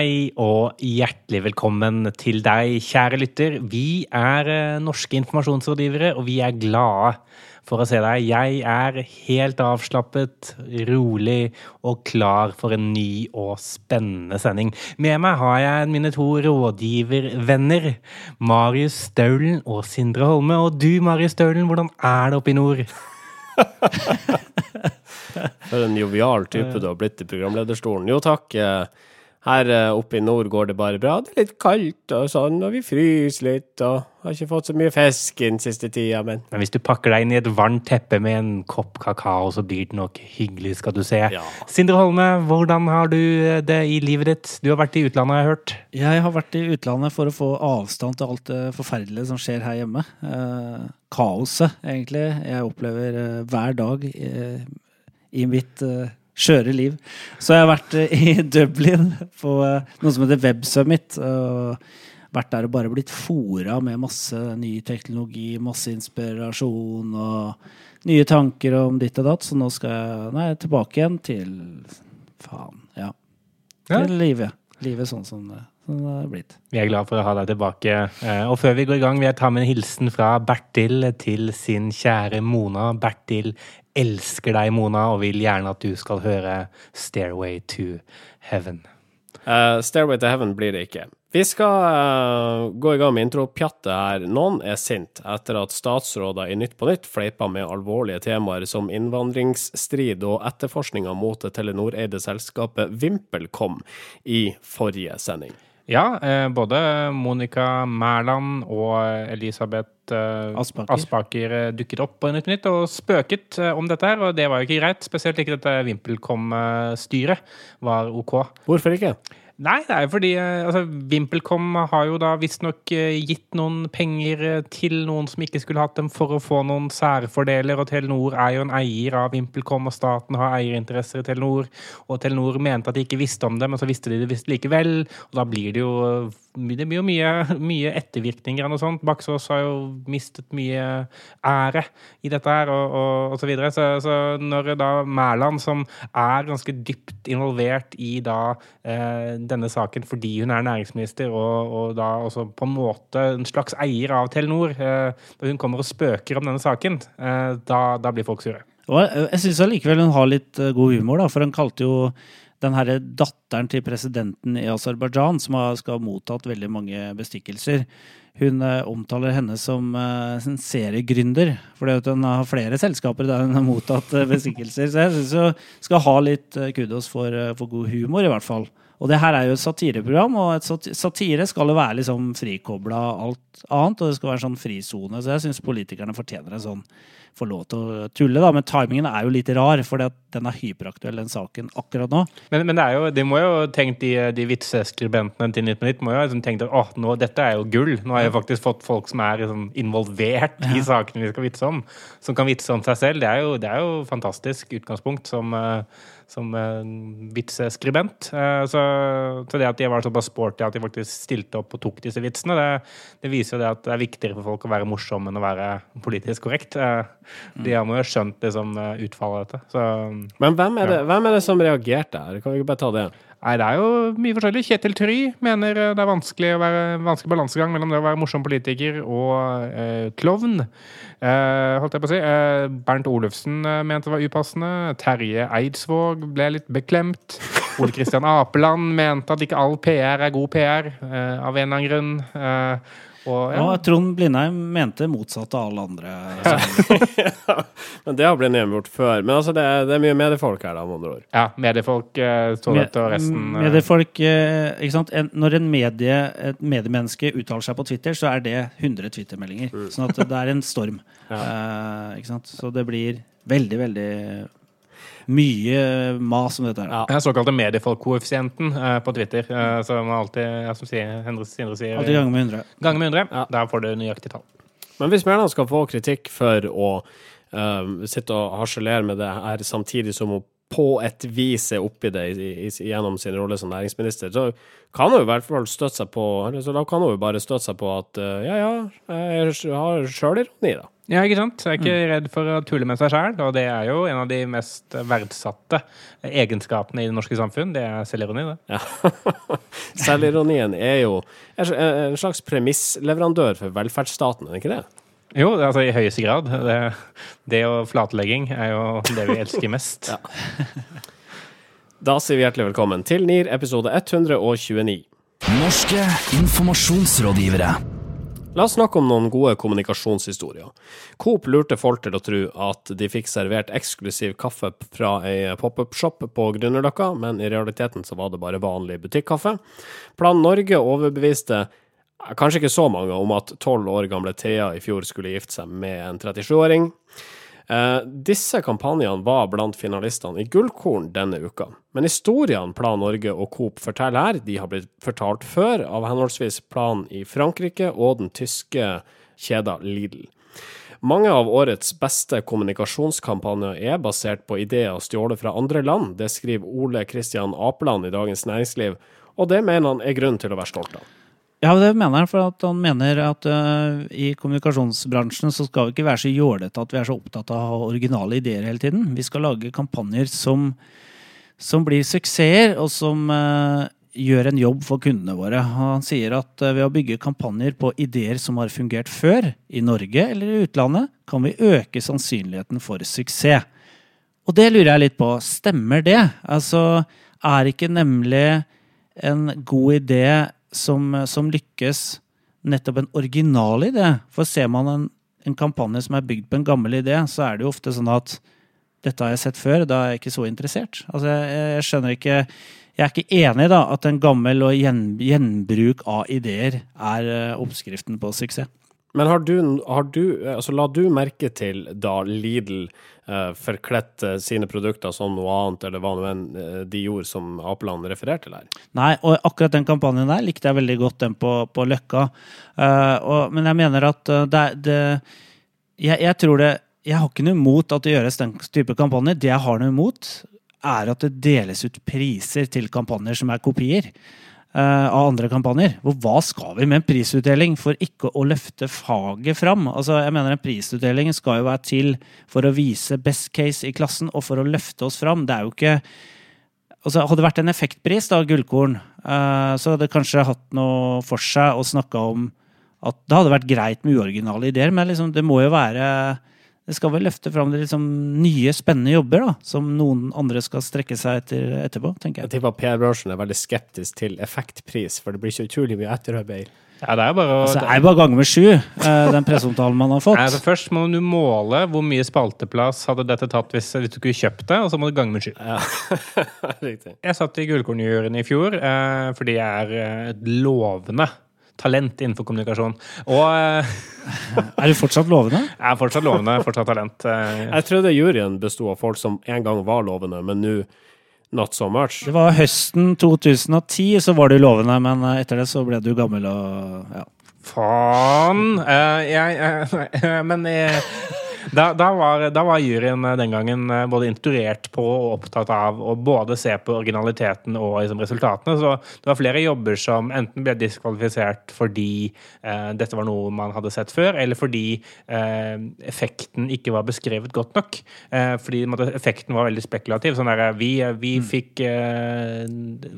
Hei og hjertelig velkommen til deg, kjære lytter. Vi er eh, norske informasjonsrådgivere, og vi er glade for å se deg. Jeg er helt avslappet, rolig og klar for en ny og spennende sending. Med meg har jeg mine to rådgivervenner, Marius Staulen og Sindre Holme. Og du, Marius Staulen, hvordan er det oppe i nord? For en jovial type du har blitt i programlederstolen. Jo takk. Her eh, oppe i nord går det bare bra. Det er litt kaldt og sånn, og vi fryser litt, og har ikke fått så mye fisk den siste tida, men Men hvis du pakker deg inn i et varmt teppe med en kopp kakao, så blir det nok hyggelig, skal du se. Ja. Sindre Holme, hvordan har du det i livet ditt? Du har vært i utlandet, har jeg hørt. Jeg har vært i utlandet for å få avstand til alt det forferdelige som skjer her hjemme. Eh, kaoset, egentlig. Jeg opplever eh, hver dag eh, i mitt eh, skjøre liv. Så jeg har vært eh, i Dublin på eh, noe som heter Web Summit. Og vært der og bare blitt fora med masse ny teknologi, masse inspirasjon og nye tanker om ditt og datt. Så nå skal jeg nei, tilbake igjen til faen, ja. Ja. Til livet. Livet sånn som det, blitt. Vi er glad for å ha deg tilbake. Eh, Og før vi går i gang, vil jeg ta med en hilsen fra Bertil til sin kjære Mona. Bertil elsker deg, Mona, og vil gjerne at du skal høre 'Stairway to Heaven'. Uh, Stairway to Heaven blir det ikke. Vi skal uh, gå i gang med intropjattet her. Noen er sint etter at statsråder i Nytt på Nytt fleipa med alvorlige temaer som innvandringsstrid og etterforskninga mot det Telenor-eide selskapet VimpelCom i forrige sending. Ja, eh, både Monica Mæland og Elisabeth eh, Aspaker. Aspaker eh, dukket opp på Nytt på Nytt og spøket om dette her, og det var jo ikke greit. Spesielt ikke dette VimpelCom-styret var OK. Hvorfor ikke? Nei, det er jo fordi eh, altså, VimpelCom har jo da visstnok eh, gitt noen penger eh, til noen som ikke skulle hatt dem, for å få noen særfordeler. Og Telenor er jo en eier av VimpelCom, og staten har eierinteresser i Telenor. Og Telenor mente at de ikke visste om det, men så visste de det visst likevel. Og da blir det jo det blir jo mye, mye ettervirkninger og noe sånt. Baksås har jo mistet mye ære i dette her, og, og, og så videre. Så, så når da Mæland, som er ganske dypt involvert i da eh, denne saken fordi hun er næringsminister og, og da også på en måte en slags eier av Telenor, eh, når hun kommer og spøker om denne saken, eh, da, da blir folk sure. Og jeg jeg syns allikevel hun har litt eh, god humor, da, for hun kalte jo den herre datteren til presidenten i Aserbajdsjan, som skal ha mottatt veldig mange bestikkelser, hun eh, omtaler henne som eh, en seriegründer. Fordi hun har flere selskaper der hun har mottatt eh, bestikkelser. Så jeg syns hun skal ha litt eh, kudos for, eh, for god humor, i hvert fall. Og det her er jo et satireprogram, og et satire skal jo være liksom frikobla alt annet, og det skal være en sånn frisone. Så jeg syns politikerne fortjener en sånn får lov til å tulle, da. Men timingen er jo litt rar, for den er hyperaktuell, den saken, akkurat nå. Men, men det er jo, de må jo tenkt, de, de vitseskribentene til Nytt på Nytt må jo liksom tenkt at åh, nå, dette er jo gull. Nå har jeg faktisk fått folk som er liksom involvert i sakene vi skal vitse om, som kan vitse om seg selv. Det er jo, det er jo fantastisk utgangspunkt som, eh, som eh, vitseskribent. Eh, Så, så det at de var såpass sporty at de faktisk stilte opp og tok disse vitsene, det, det viser jo det at det er viktigere for folk å være morsom enn å være politisk korrekt. De har jo skjønt liksom, eh, utfallet av dette. Så Men hvem er, det, hvem er det som reagerte her? Kan vi ikke bare ta det? Nei, det er jo mye forskjellig. Kjetil Try mener eh, det er vanskelig å være vanskelig balansegang mellom det å være morsom politiker og eh, klovn. Eh, holdt jeg på å si. Eh, Bernt Olufsen eh, mente det var upassende. Terje Eidsvåg ble litt beklemt. Ole Kristian Apeland mente at ikke all PR er god PR, av en eller annen grunn. Og, ja. Og Trond Blindheim mente motsatt av alle andre. ja, Men det har blitt nedgjort før. Men altså, det er, det er mye mediefolk her, da, med andre ord. ja, mediefolk eh, så dette, og resten eh, Mediefolk, eh, ikke sant? En, når en medie, et mediemenneske uttaler seg på Twitter, så er det 100 Twitter-meldinger. Sånn at det er en storm. Eh, ikke sant? Så det blir veldig, veldig mye mas om dette her. Ja. Såkalte mediefolkkoeffisienten eh, på Twitter, eh, som alltid, ja, som sier, Endre Sindre sier Alltid ganger med 100. ganger med 100. Ja. Der får du nøyaktig tall. Men hvis Mæland skal få kritikk for å uh, sitte og harselere med det her samtidig som hun på et vis er oppi det i, i, gjennom sin rolle som næringsminister, så kan hun i hvert fall støtte seg på så Da kan hun jo bare støtte seg på at uh, ja, ja, jeg har sjølironi, da. Ja, ikke sant? Jeg er ikke redd for å tulle med seg sjæl, og det er jo en av de mest verdsatte egenskapene i det norske samfunn. Det er selvironi, det. Ja. Selvironien er jo en slags premissleverandør for velferdsstaten, er det ikke det? Jo, altså i høyeste grad. Det, det og flatlegging er jo det vi elsker mest. ja. Da sier vi hjertelig velkommen til NIR episode 129. Norske informasjonsrådgivere. La oss snakke om noen gode kommunikasjonshistorier. Coop lurte folk til å tro at de fikk servert eksklusiv kaffe fra ei pop-up-shop på Grünerløkka, men i realiteten så var det bare vanlig butikkaffe. Plan Norge overbeviste kanskje ikke så mange om at tolv år gamle Thea i fjor skulle gifte seg med en 37-åring. Eh, disse kampanjene var blant finalistene i Gullkorn denne uka. Men historiene Plan Norge og Coop forteller her, de har blitt fortalt før av henholdsvis Plan i Frankrike og den tyske kjeda Lidl. Mange av årets beste kommunikasjonskampanjer er basert på ideer stjålet fra andre land. Det skriver Ole Kristian Apeland i Dagens Næringsliv, og det mener han er grunn til å være stolt av. Ja, det mener han. For han mener at uh, i kommunikasjonsbransjen så skal vi ikke være så jålete at vi er så opptatt av å ha originale ideer hele tiden. Vi skal lage kampanjer som, som blir suksesser, og som uh, gjør en jobb for kundene våre. Han sier at uh, ved å bygge kampanjer på ideer som har fungert før, i Norge eller i utlandet, kan vi øke sannsynligheten for suksess. Og det lurer jeg litt på. Stemmer det? Altså, er ikke nemlig en god idé som, som, lykkes nettopp en original idé. For ser man en, en, kampanje som er bygd på en gammel idé, så er det jo ofte sånn at dette har jeg sett før, da er jeg ikke så interessert. Altså, jeg, jeg skjønner ikke Jeg er ikke enig da at en gammel og gjen, gjenbruk av ideer er eh, oppskriften på suksess. Men har du, har du, altså la du merke til da Lidl uh, forkledte sine produkter som noe annet, eller hva nå enn uh, de gjorde som Apeland refererte til her? Nei, og akkurat den kampanjen der likte jeg veldig godt, den på, på Løkka. Uh, og, men jeg mener at det, det jeg, jeg, tror det Jeg har ikke noe imot at det gjøres den type kampanjer. Det jeg har noe imot, er at det deles ut priser til kampanjer som er kopier. Eh, av andre kampanjer. Hvor hva skal vi med en prisutdeling for ikke å løfte faget fram? Altså, jeg mener En prisutdeling skal jo være til for å vise best case i klassen og for å løfte oss fram. Det er jo ikke altså, Hadde det vært en effektpris, da, gullkorn, uh, så hadde det kanskje hatt noe for seg å snakke om at det hadde vært greit med uoriginale ideer, men liksom, det må jo være det skal vel løfte fram liksom nye, spennende jobber da, som noen andre skal strekke seg etter etterpå, tenker jeg. Jeg tipper PR-bransjen er veldig skeptisk til effektpris, for det blir så utrolig mye etterarbeid. Ja, det er bare å... Altså, det er bare gange med sju, eh, den presseomtalen man har fått. Altså, først må du måle hvor mye spalteplass hadde dette tatt hvis, hvis du skulle kjøpt det, og så må du gange med sju. Ja. Jeg satt i Gullkornjuryen i fjor eh, fordi jeg er eh, et lovende talent innenfor kommunikasjon. Og eh, Er du fortsatt lovende? Jeg er fortsatt lovende. Fortsatt talent. Eh. Jeg trodde juryen besto av folk som en gang var lovende, men nå not so much. Det var høsten 2010 så var du lovende, men eh, etter det så ble du gammel og ja. Faen! Uh, jeg, uh, men jeg da, da, var, da, var, juryen eh, den gangen eh, både instruert på og opptatt av å både se på originaliteten og liksom, resultatene. Så det var flere jobber som enten ble diskvalifisert fordi eh, dette var noe man hadde sett før, eller fordi eh, effekten ikke var beskrevet godt nok. Eh, fordi måtte, effekten var veldig spekulativ. Sånn der, vi, vi mm. fikk eh,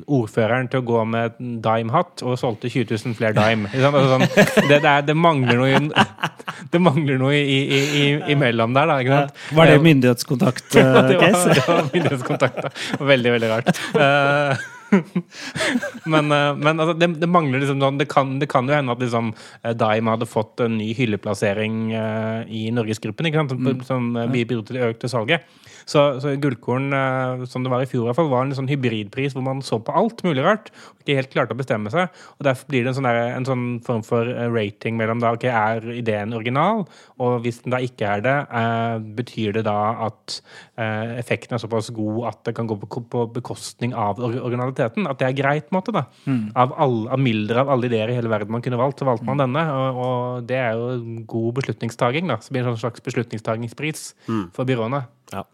ordføreren til å gå med dime-hatt og solgte 20 000 flere dime. Altså, sånn, det, det, er, det, mangler noe, det mangler noe i, i, i, i imellom der, da. Ikke sant? Var det myndighetskontakt-case? det, var, det var myndighetskontakt, da. Veldig, veldig rart. Uh, men, uh, men altså, det, det, mangler liksom sånn det kan, det kan jo hende at liksom, Dime hadde fått en ny hylleplassering uh, i Norgesgruppen, ikke sant? som, mm. som bidro til det økte salget. Så, så Gullkorn, eh, som det var i fjor, i hvert fall, var en sånn hybridpris hvor man så på alt mulig rart. og ikke helt klarte å bestemme seg. og Derfor blir det en sånn, der, en sånn form for eh, rating mellom da, ok, er ideen original, og hvis den da ikke er det, eh, betyr det da at eh, effekten er såpass god at det kan gå på, på bekostning av originaliteten? At det er greit, på en måte, da. Mm. Av, all, av mildere av alle ideer i hele verden man kunne valgt, så valgte man mm. denne. Og, og, det er jo god beslutningstaking, da. Så blir det en slags beslutningstagingspris mm. for byråene. Ja.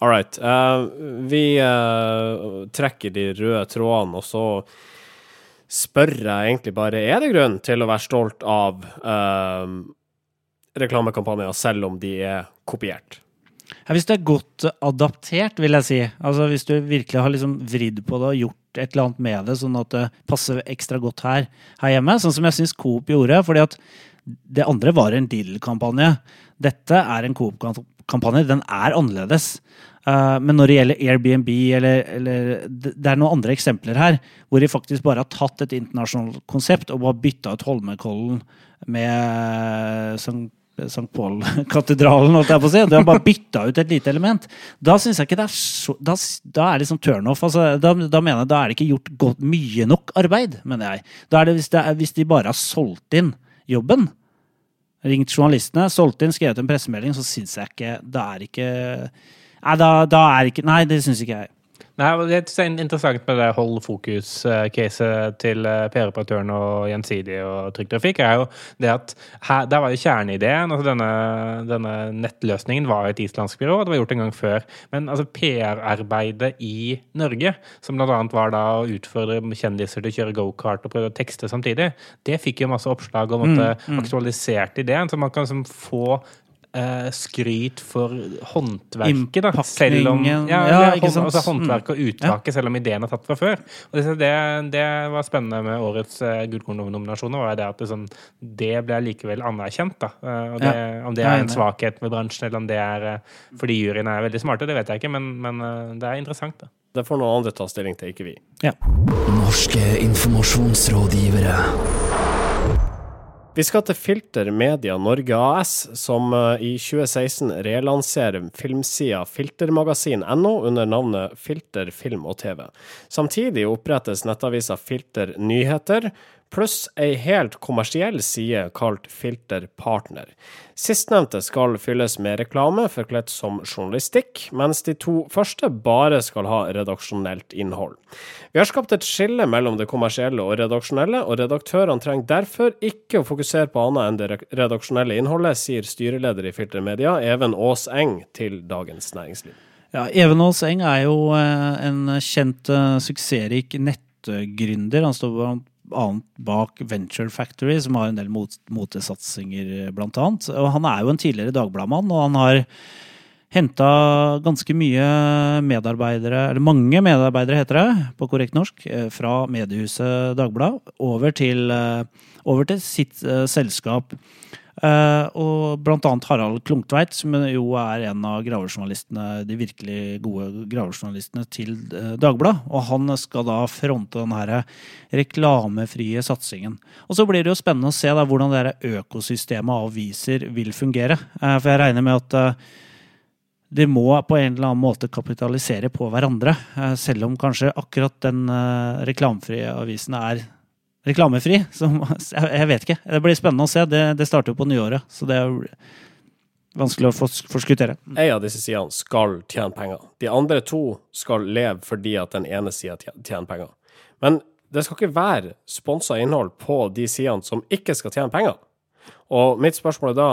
All right. Uh, vi uh, trekker de røde trådene, og så spør jeg egentlig bare Er det grunn til å være stolt av uh, reklamekampanjer, selv om de er kopiert? Hvis det er godt adaptert, vil jeg si. Altså Hvis du virkelig har liksom vridd på det og gjort et eller annet med det, sånn at det passer ekstra godt her, her hjemme. Sånn som jeg syns Coop gjorde. fordi at det andre var en deal-kampanje. Dette er en Coop-kampanje. Den er annerledes. Uh, men når det gjelder Airbnb eller, eller, Det er noen andre eksempler her hvor de faktisk bare har tatt et internasjonalt konsept og bare bytta ut Holmenkollen med sånn St. Paul-katedralen, holdt jeg på å si. Du har bare bytta ut et lite element. Da syns jeg ikke det er så Da, da er det liksom turnoff. Altså, da, da, mener jeg da er det ikke gjort godt, mye nok arbeid, mener jeg. Da er det hvis, det er, hvis de bare har solgt inn jobben, ringt journalistene, solgt inn, skrevet en pressemelding, så syns jeg ikke Da er ikke Nei, da, da er ikke Nei, det syns ikke jeg. Nei, Det er interessant med det hold fokus-caset til eh, PR-operatøren og Gjensidig og Trygg Trafikk, er jo det at her, der var jo kjerneideen. altså denne, denne, nettløsningen var et islandsk byrå, det var gjort en gang før. Men altså PR-arbeidet i Norge, som bl.a. var da å utfordre kjendiser til å kjøre gokart og prøve å tekste samtidig, det fikk jo masse oppslag og måtte mm, mm. aktualisert ideen. Så man kan liksom få uh, skryt for håndverket, da. Selv om, ja, ja, hånd, altså håndverket og mm. uttaket, selv om ideen er tatt fra før. Og det, det var spennende med årets eh, Gullkorn-nominasjoner, var det at det, sånn, det ble likevel anerkjent. da. Uh, det, om det er en svakhet med bransjen, eller om det er uh, fordi juryene er veldig smarte, det vet jeg ikke, men, men det er interessant. da. Det får noen andre ta stilling til, ikke vi. Ja. Norske informasjonsrådgivere. Vi skal til Filter Media Norge AS, som eh, i 2016 relanserer filmsida filtermagasin.no under navnet Filter film og TV. Samtidig opprettes nettavisa Filter Nyheter, pluss ei helt kommersiell side kalt Filterpartner. Sistnevnte skal fylles med reklame forkledd som journalistikk, mens de to første bare skal ha redaksjonelt innhold. Vi har skapt et skille mellom det kommersielle og redaksjonelle, og redaktørene trenger derfor ikke å fokusere på annet enn det redaksjonelle innholdet, sier styreleder i Filtermedia, Even Aas Eng, til Dagens Næringsliv. Ja, Even Aas Eng er jo eh, en kjent, uh, suksessrik nettgründer. Han står annet bak Venture Factory, som har en del mot, motesatsinger, blant annet. Og han er jo en tidligere Dagbladmann, og han har henta ganske mye medarbeidere, eller mange medarbeidere, heter det på korrekt norsk, eh, fra mediehuset Dagblad over til, eh, over til sitt uh, selskap. Uh, og blant annet Harald Klungtveit, som jo er en av gravejournalistene, de virkelig gode gravejournalistene til uh, Dagbladet. Og han skal da fronte den her reklamefrie satsingen. Og så blir det jo spennende å se da hvordan det økosystemet av aviser vil fungere. Uh, for jeg regner med at de må på en eller annen måte kapitalisere på hverandre. Selv om kanskje akkurat den reklamefrie avisen er reklamefri. Så jeg vet ikke. Det blir spennende å se. Det, det starter jo på nyåret, så det er vanskelig å forskuttere. En av disse sidene skal tjene penger. De andre to skal leve fordi at den ene sida tjener penger. Men det skal ikke være sponsa innhold på de sidene som ikke skal tjene penger. Og mitt spørsmål er da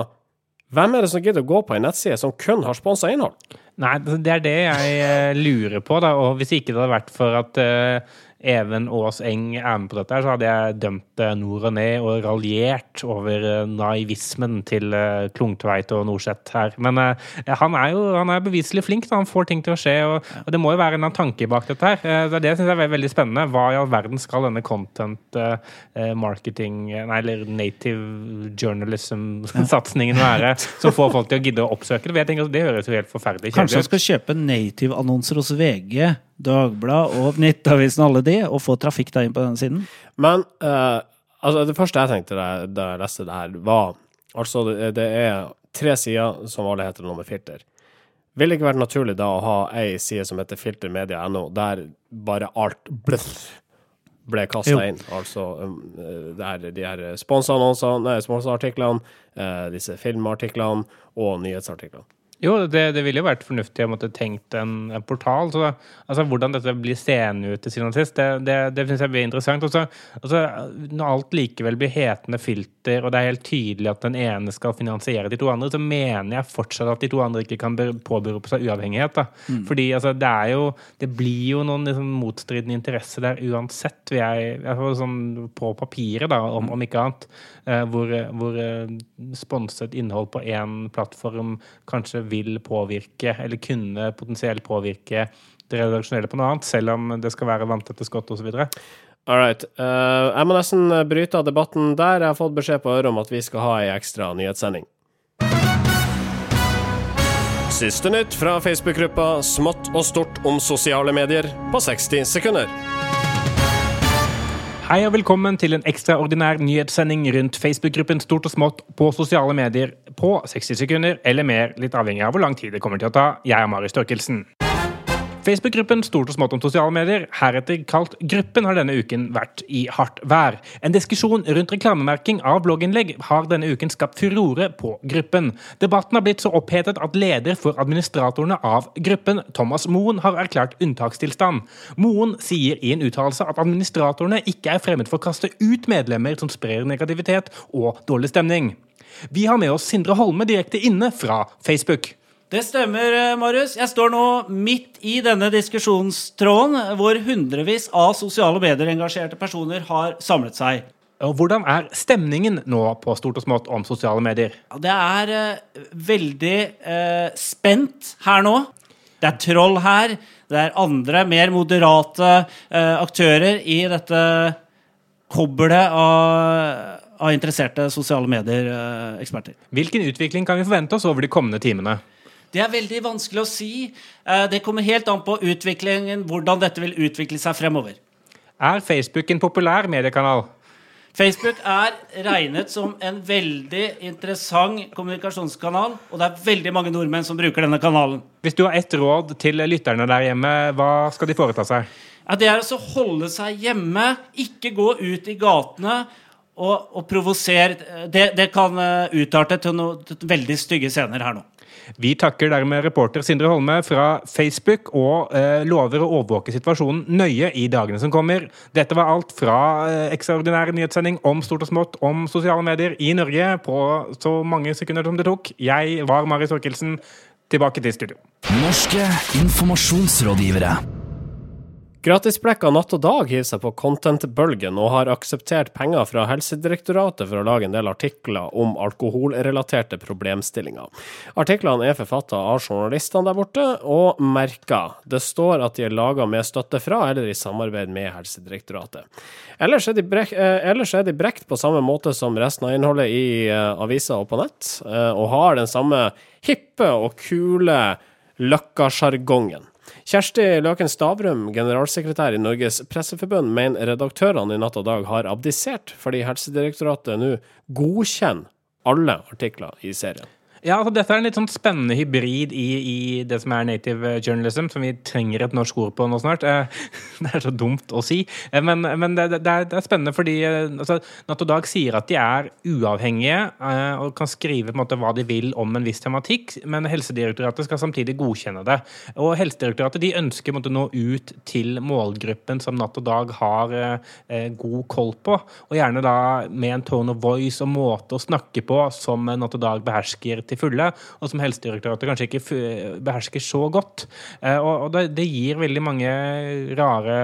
hvem er det som gidder å gå på en nettside som kun har sponsa innhold? Nei, det er det jeg eh, lurer på, da. Og hvis ikke det hadde vært for at uh, Even Aas Eng er med på dette, så hadde jeg dømt nord og ned og raljert over eh, naivismen til eh, Klungtveit og Norseth her. Men han er jo han er beviselig flink. Da. Han får ting til å skje, og, og det må jo være en tanke bak dette her. Det syns jeg er veldig spennende. Hva i all verden skal denne content marketing, nei, eller native journalism-satsingen være, som får folk til å gidde å oppsøke det? Tenker, det høres jo helt forferdelig kjedelig ut. Kanskje han skal kjøpe native-annonser hos VG? Dagblad og Nettavisen, alle de, og få trafikk da inn på denne siden. Men uh, altså, det første jeg tenkte da, da jeg leste det her, var altså det, er tre sider som alle heter noe med filter. Vil det ikke vært naturlig da å ha ei side som heter filtermedia.no, der bare alt ble kasta inn? Altså um, der de her sponsa artiklene, uh, disse filmartiklene og nyhetsartiklene. Jo, det, det ville jo vært fornuftig å måtte tenkt en, en portal. Så, altså, hvordan dette blir seende ut til siden sist, det, det, det syns jeg blir interessant. Også, altså, når alt likevel blir hetende filter, og det er helt tydelig at den ene skal finansiere de to andre, så mener jeg fortsatt at de to andre ikke kan påberope seg uavhengighet. Da. Mm. Fordi altså, det er jo Det blir jo noen liksom, motstridende interesser der uansett, vil jeg, jeg sånn, På papiret, da, om, om ikke annet. Eh, hvor, hvor eh, sponset innhold på én plattform kanskje vil påvirke, eller kunne potensielt påvirke det redaksjonelle på noe annet, selv om det skal være vanntette skott osv. All right. Uh, jeg må nesten bryte av debatten der. Jeg har fått beskjed på øret om at vi skal ha ei ekstra nyhetssending. Siste nytt fra Facebook-gruppa Smått og stort om sosiale medier på 60 sekunder. Hei og velkommen til en ekstraordinær nyhetssending rundt Facebook-gruppen Stort og smått på sosiale medier på 60 sekunder eller mer, litt avhengig av hvor lang tid det kommer til å ta. Jeg er Marius Størkelsen. Facebook-gruppen Stort og smått om sosiale medier, heretter kalt Gruppen, har denne uken vært i hardt vær. En diskusjon rundt reklamemerking av blogginnlegg har denne uken skapt furore på gruppen. Debatten har blitt så opphetet at leder for administratorene av gruppen, Thomas Moen, har erklært unntakstilstand. Moen sier i en uttalelse at administratorene ikke er fremmed for å kaste ut medlemmer som sprer negativitet og dårlig stemning. Vi har med oss Sindre Holme direkte inne fra Facebook. Det stemmer, eh, Marius. Jeg står nå midt i denne diskusjonstråden hvor hundrevis av sosiale medier-engasjerte personer har samlet seg. Og Hvordan er stemningen nå på Stort og smått om sosiale medier? Det er uh, veldig eh, spent her nå. Det er troll her. Det er andre, mer moderate eh, aktører i dette kobbelet av, av interesserte sosiale medier-eksperter. Hvilken utvikling kan vi forvente oss over de kommende timene? Det er veldig vanskelig å si. Eh, det kommer helt an på utviklingen, hvordan dette vil utvikle seg fremover. Er Facebook en populær mediekanal? Facebook er regnet som en veldig interessant kommunikasjonskanal, og det er veldig mange nordmenn som bruker denne kanalen. Hvis du har ett råd til lytterne der hjemme, hva skal de foreta seg? Ja, det er å holde seg hjemme, ikke gå ut i gatene og, og provosere. Det, det, kan uh, utarte til noen veldig stygge scener her nå. Vi takker dermed reporter Sindre Holme fra Facebook og eh, lover å overvåke situasjonen nøye i dagene som kommer. Dette var alt fra eh, ekstraordinær nyhetssending om stort og smått om sosiale medier i Norge på så mange sekunder som det tok. Jeg var Mari Thorkildsen. Tilbake til studio. Norske informasjonsrådgivere. Gratisblekka Natt og Dag hiver seg på content-bølgen og har akseptert penger fra Helsedirektoratet for å lage en del artikler om alkoholrelaterte problemstillinger. Artiklene er forfatta av journalistene der borte, og merka. Det står at de er laga med støtte fra eller i samarbeid med Helsedirektoratet. Ellers er, de brek, eh, ellers er de brekt på samme måte som resten av innholdet i eh, aviser og på nett, eh, og har den samme hippe og kule Løkka-sjargongen. Kjersti Løken Stavrum, generalsekretær i Norges Presseforbund, mener redaktørene i Natt og Dag har abdisert fordi Helsedirektoratet nå godkjenner alle artikler i serien. Ja, altså Dette er en litt sånn spennende hybrid i, i, det som er native journalism, som vi trenger et norsk ord på nå snart. Eh, det er så dumt å si, eh, men, men det, det, er, det, er, spennende fordi eh, altså, Natt og Dag sier at de er uavhengige og kan skrive på en måte hva de vil om en viss tematikk, men Helsedirektoratet skal samtidig godkjenne det. Og Helsedirektoratet de ønsker å nå ut til målgruppen som Natt og Dag har eh, god koll på, og gjerne da med en tone of voice og måte å snakke på som Natt og Dag behersker til fulle, og som Helsedirektoratet kanskje ikke behersker så godt. Eh, og det gir veldig mange rare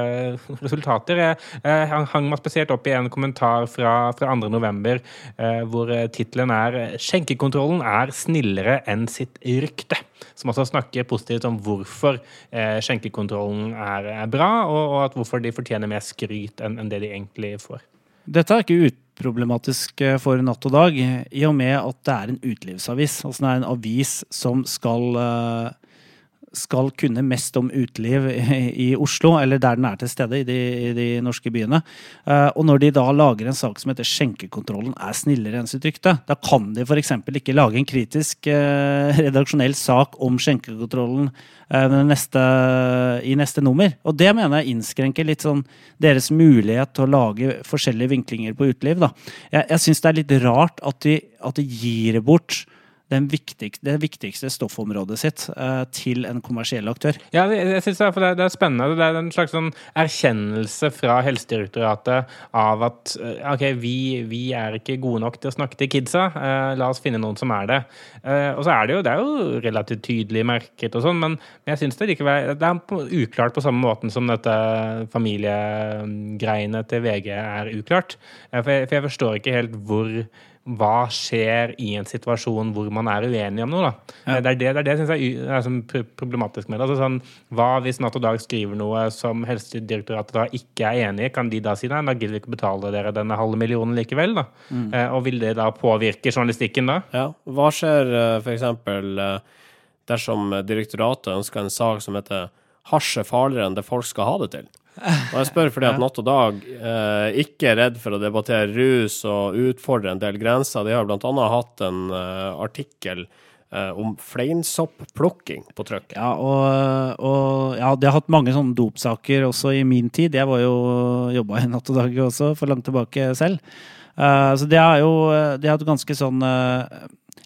resultater. Jeg hang meg spesielt opp i en kommentar fra, fra 2.11, eh, hvor tittelen er 'Skjenkekontrollen er snillere enn sitt rykte'. Som også snakker positivt om hvorfor eh, skjenkekontrollen er, bra, og, at hvorfor de fortjener mer skryt enn det de egentlig får. Dette er ikke uproblematisk eh, for Natt og Dag, i og med at det er en utelivsavis. Altså det er en avis som skal uh, skal kunne mest om uteliv i Oslo, eller der den er til stede, i de, i de norske byene. Uh, og når de da lager en sak som heter 'Skjenkekontrollen er snillere enn sitt rykte', da kan de f.eks. ikke lage en kritisk uh, redaksjonell sak om skjenkekontrollen uh, neste, i neste nummer. Og det mener jeg innskrenker litt sånn deres mulighet til å lage forskjellige vinklinger på uteliv. Da. Jeg, jeg syns det er litt rart at de, at de gir bort den viktig, det viktigste stoffområdet sitt eh, til en kommersiell aktør. Ja, jeg, synes det, er, det, er, det er spennende. Det er en slags sånn erkjennelse fra Helsedirektoratet av at eh, OK, vi, vi er ikke gode nok til å snakke til kidsa. Uh, la oss finne noen som er det. Og så er det jo, det er jo relativt tydelig merket og sånn, men jeg syns det likevel Det er uklart på samme måten som dette familiegreiene til VG er uklart. For, jeg, for jeg forstår ikke helt hvor hva skjer i en situasjon hvor man er uenig om noe. Ja. Det er det, det, er det jeg synes er problematisk med det. Altså sånn, hva hvis Natt og Dag skriver noe som Helsedirektoratet da ikke er enig i? Kan de da si nei, da gidder vi ikke betale dere denne halve millionen likevel? da? Eh, og vil det da påvirke journalistikken da? Ja. Hva skjer f.eks. for eksempel eh, dersom direktoratet ønsker en sak som heter 'Hasj er farligere enn det folk skal ha det til'? Og jeg spør fordi at Natt og Dag eh, ikke er redd for å debattere rus og utfordre en del grenser. De har annet hatt en eh, artikkel eh, om fleinsoppplukking på trykk. Ja, og, og ja, de har hatt mange sånne dopsaker også i min tid. Jeg var jo jobba i Natt og Dag også, for langt tilbake selv. Uh, så det er jo De har et ganske sånn uh,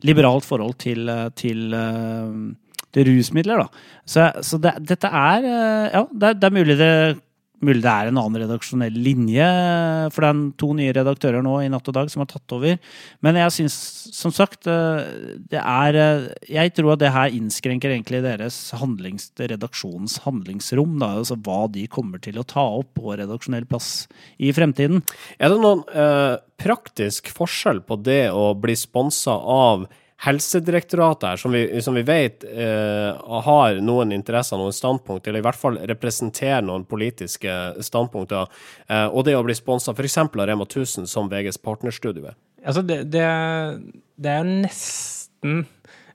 liberalt forhold til, eh, til, uh, rusmidler, da. Så, så det, dette er eh, Ja, det, det er mulig det Mulig det er en annen redaksjonell linje, for det er to nye redaktører nå i Natt og Dag som har tatt over. Men jeg syns, som sagt, eh, det er eh, Jeg tror at det her innskrenker egentlig deres handlings, redaksjonens handlingsrom. Da, altså hva de kommer til å ta opp på redaksjonell plass i fremtiden. Er det noen eh, praktisk forskjell på det å bli sponsa av Helsedirektoratet her, som vi, som vi vet eh, har noen interesser, noen standpunkt, eller i hvert fall representerer noen politiske standpunkter, eh, og det å bli sponsa f.eks. av Rema 1000 som VGs partnerstudio er? Altså, det, det, det er nesten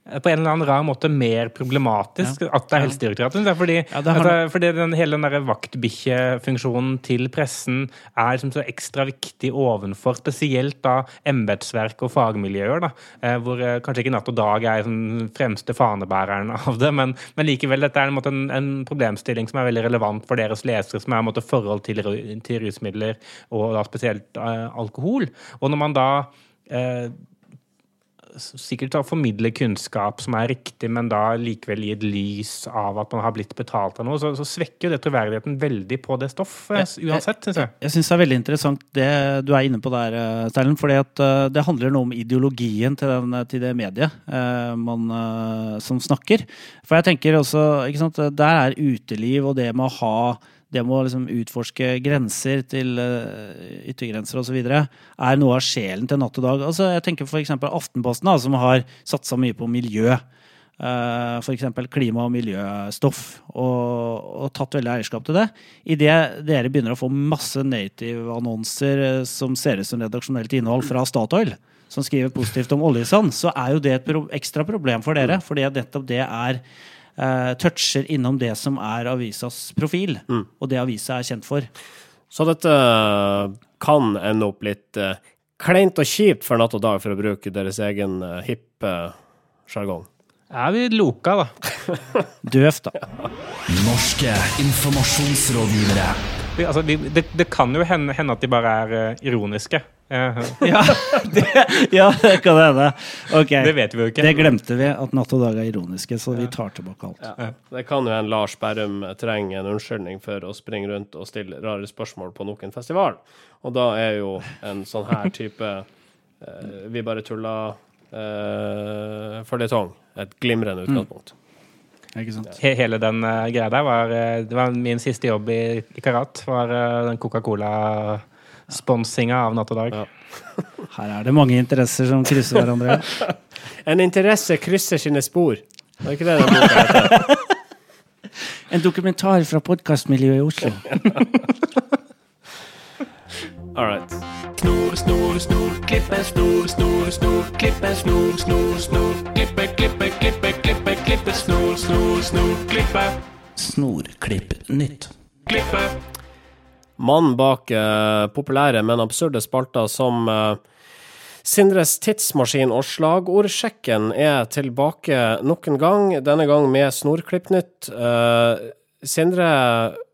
på en eller annen rar måte mer problematisk at det er Helsedirektoratet. Det er Fordi, Ja, det har- altså, fordi den, hele den vaktbikkjefunksjonen til pressen er liksom så ekstra viktig ovenfor spesielt da embetsverk og fagmiljøer. da, eh, Hvor eh, kanskje ikke Natt og Dag er den fremste fanebæreren av det, men, men likevel, dette er en, måte, en, en problemstilling som er veldig relevant for deres lesere, som er en måte forhold til, til rusmidler, og da spesielt eh, alkohol. Og når man da eh, s- sikkert å formidle kunnskap som er riktig, men da likevel gi et lys av at man har blitt betalt av noe, så, så svekker jo det troverdigheten veldig på det stoffet, uansett, syns jeg. Jeg syns det er veldig interessant det du er inne på der, eh, Sterlen. fordi at eh, det handler noe om ideologien til, den, til det mediet eh, man, eh, som snakker. For jeg tenker også ikke sant, Der er uteliv og det med å ha det med å liksom utforske grenser til uh, yttergrenser osv. er noe av sjelen til Natt og Dag. Altså, jeg tenker f.eks. Aftenposten, da, som har satsa mye på miljø. Uh, F.eks. klima- og miljøstoff, og, og tatt veldig eierskap til det. Idet dere begynner å få masse native-annonser eh, som ser ut som redaksjonelt innhold fra Statoil, som skriver positivt om oljesand, så er jo det et pro ekstra problem for dere. Fordi at nettopp det er eh, toucher innom det som er avisas profil, og det avisa er kjent for. Så dette kan ende opp litt eh, kleint og kjipt for Natt og Dag, for å bruke deres egen hipp hippe sjargong. Er vi loka, da? Døvt, da. Norske informasjonsrådgivere. Det, altså, det, det kan jo hende, hende at de bare er eh, Eh, Ja, det, ja, det kan hende. Okay. det vet vi jo ikke. Det glemte vi, at Natt og Dag er ironiske, så vi tar tilbake alt. Det kan jo en Lars Berrum trenge en unnskyldning for å springe rundt og stille rare spørsmål på nok en festival. Og da er jo en sånn her type eh, Vi bare tulla uh, føljetong et glimrende utgangspunkt. Ikke sant? He- Hele den uh, greia der var uh, Det var min siste jobb i, i Karat. Var uh, den Coca-Cola-sponsinga av Natt og Dag. Ja. Her er det mange interesser som krysser hverandre. En interesse krysser sine spor. Var ikke det den boka heter? En dokumentar fra podkastmiljøet i Oslo. All right. Snor, snor, snor, klippe, snor, snor, snor, klippe, snor, snor, snor, klippe, klippe, klippe, klippe, klippe, snor, snor, snor, klippe, Snorklipp nytt. klippe. Mannen bak eh, populære, men absurde spalter som eh, Sindres tidsmaskin og slagordsjekken er tilbake nok en gang, denne gang med Snorklippnytt. Eh, Sindre,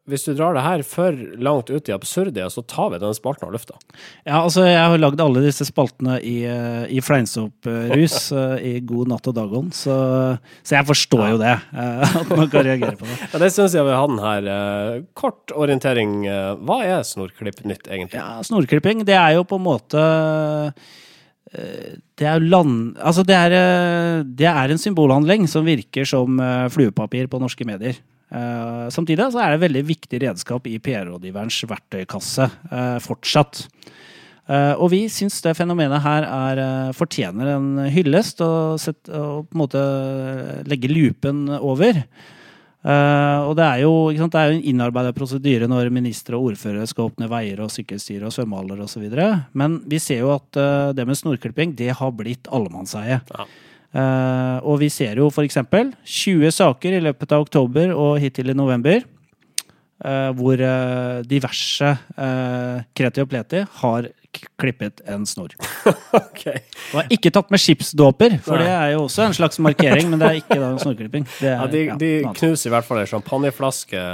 hvis du drar det her for langt ut i absurdia, så tar vi den spalten av lufta. Ja, altså, jeg har lagd alle disse spaltene i, eh, i fleinsopp-rus eh, i God natt og dagånd, så, så jeg forstår jo det. eh, At man kan reagere på det. Ja, det syns jeg vi hadde den her. Kort orientering. Hva er Snorklipp nytt, egentlig? Ja, snorklipping, det er jo på en måte Det er land... Altså, det er, det er en symbolhandling som virker som fluepapir på norske medier. Eh, Samtidig så er det et veldig viktig redskap i PR-rådgiverens verktøykasse uh, fortsatt. Uh, og vi syns det fenomenet her er, fortjener en hyllest, og, sett, og på en måte legge lupen over. Og det er jo sant, det er jo en innarbeidet prosedyre når ministre og ordførere skal åpne veier og sykkelstier og svømmehaller osv. Men vi ser jo at det med snorklipping det har blitt allemannseie. Ja. Eh, og vi ser jo f.eks. 20 saker i løpet av oktober og hittil i november. uh, hvor uh, diverse uh, kreti og pleti har klippet en snor. Ok. Og har ikke tatt med skipsdåper, for Nei. det er jo også en slags markering, men det er ikke da en snorklipping. Det er, Ja, de, de knuser i hvert fall ei champagneflaske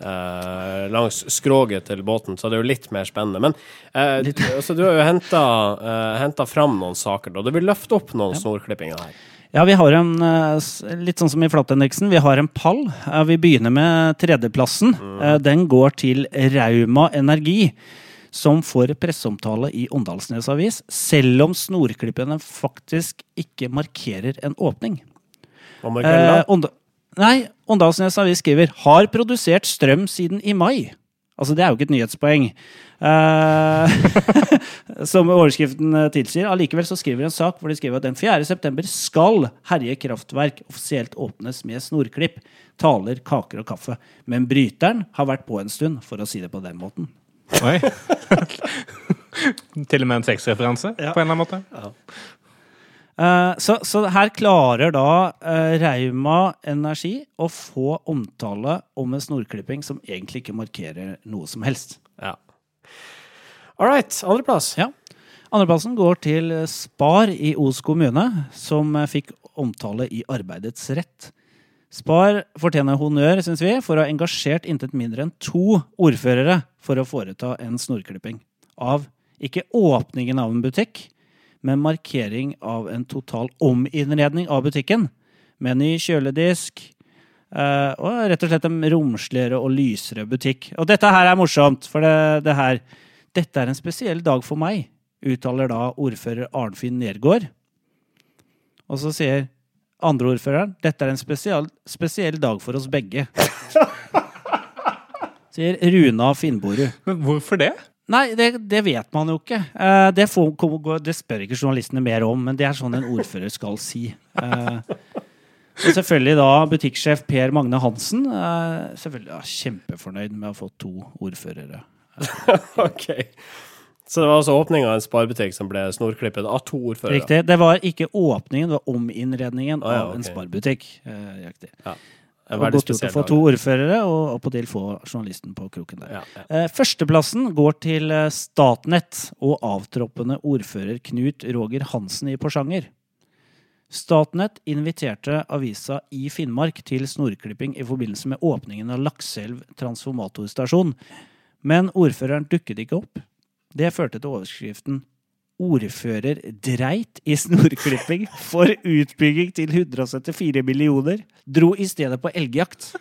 eh, langs skroget til båten, så det er jo litt mer spennende. Men eh, Litt. altså, du har jo henta uh, fram noen saker, da. Du vil løfte opp noen snorklippinger her. Ja, vi har en, eh, litt sånn som i Flatindeksen, vi har en pall. Eh, Vi begynner med tredjeplassen. Mm. Den går til Rauma Energi, som får presseomtale i Åndalsnes Avis, selv om snorklippene faktisk ikke markerer en åpning. Hva Nei, Åndalsnes Avis skriver 'har produsert strøm siden i mai'. Altså, det er jo ikke et nyhetspoeng. Uh, som overskriften eh, tilsier. Allikevel så skriver de en sak hvor de skriver at den 4. september skal Herje kraftverk offisielt åpnes med snorklipp, taler, kaker og kaffe. Men bryteren har vært på en stund, for å si det på den måten. Oi. Til og med en sexreferanse, på en eller annen måte. Eh, så, så her klarer da eh, Rauma Energi å få omtale om en snorklipping som egentlig ikke markerer noe som helst. Ja. All right, andreplass. Ja. Andreplassen går til Spar i Os kommune, som eh, fikk omtale i Arbeidets rett. Spar fortjener honnør, syns vi, for å ha engasjert intet mindre enn to ordførere for å foreta en snorklipping. Av ikke åpningen av en butikk, men markering av en total ominnredning av butikken. Med ny kjøledisk, eh, og rett og slett en romsligere og lysere butikk. Og dette her er morsomt, for det, det her Dette er en spesiell dag for meg, uttaler da ordfører Arnfinn Nergård. Og så sier andre ordføreren dette er en spesiell, spesiell dag for oss begge. Sier Runa Finnborud. Men hvorfor det? Nei, det, det vet man jo ikke. Eh, det, får, det spør ikke journalistene mer om, men det er sånn en ordfører skal si. Eh, og selvfølgelig da butikksjef Per Magne Hansen. eh, selvfølgelig ja, Kjempefornøyd med å få to ordførere. Ok. Så det var altså åpninga av en sparebutikk som ble snorklippet av to ordførere? Riktig. Det var ikke åpningen, det var ominnredningen ah, ja, av en sparbutikk sparebutikk. Riktig. En Og godt gjort å få to ordførere, og attpåtil få journalisten på kroken der. Ja, ja. Eh, Førsteplassen går til eh, Statnett og avtroppende ordfører Knut Roger Hansen i Porsanger. Statnett inviterte avisa i Finnmark til snorklipping i forbindelse med åpningen av Lakselv transformatorstasjon, men ordføreren dukket ikke opp. Det førte til overskriften 'Ordfører dreit i snorklipping for utbygging til 174 millioner', dro i stedet på elgjakt.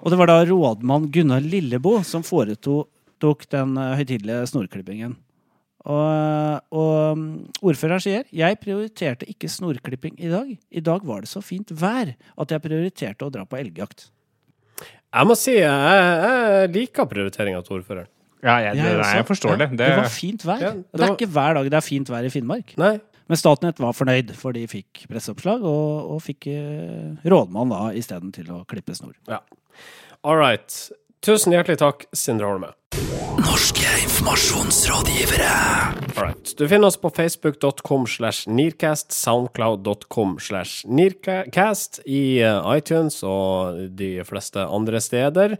Og det var da rådmann Gunnar Lillebo som foretok den eh, høytidelige snorklippingen. Og, og mm, ordføreren sier jeg prioriterte ikke snorklipping i dag. I dag var det så fint vær at jeg prioriterte å dra på elgjakt. Jeg må si jeg, jeg liker prioriteringa til ordføreren. Ja, jeg, det, nei, jeg forstår det. Det var fint vær. Ja, det, det det er ikke hver dag det er fint vær i Finnmark. Nei. Men Statnett var fornøyd, for de fikk presseoppslag og, og fikk eh, rådmann da isteden til å klippe snor. Ja. All right. Tusen hjertelig takk, Sindre Holme. Norske informasjonsrådgivere. Alright. Du finner oss på facebook.com slash nearcast, soundcloud.com slash nearcast, i eh, iTunes og de fleste andre steder.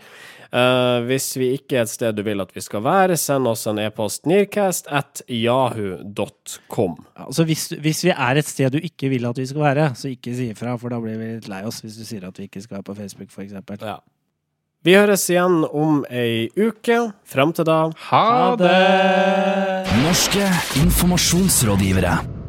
Uh, hvis vi ikke er et sted du vil at vi skal være, send oss en e-post nearcast at yahoo.com. Altså hvis, hvis vi er et sted du ikke vil at vi skal være, så ikke si ifra, for da blir vi litt lei oss hvis du sier at vi ikke skal være på Facebook, f.eks. Ja. Vi høres igjen om ei uke. Fram til da Ha det! Norske informasjonsrådgivere.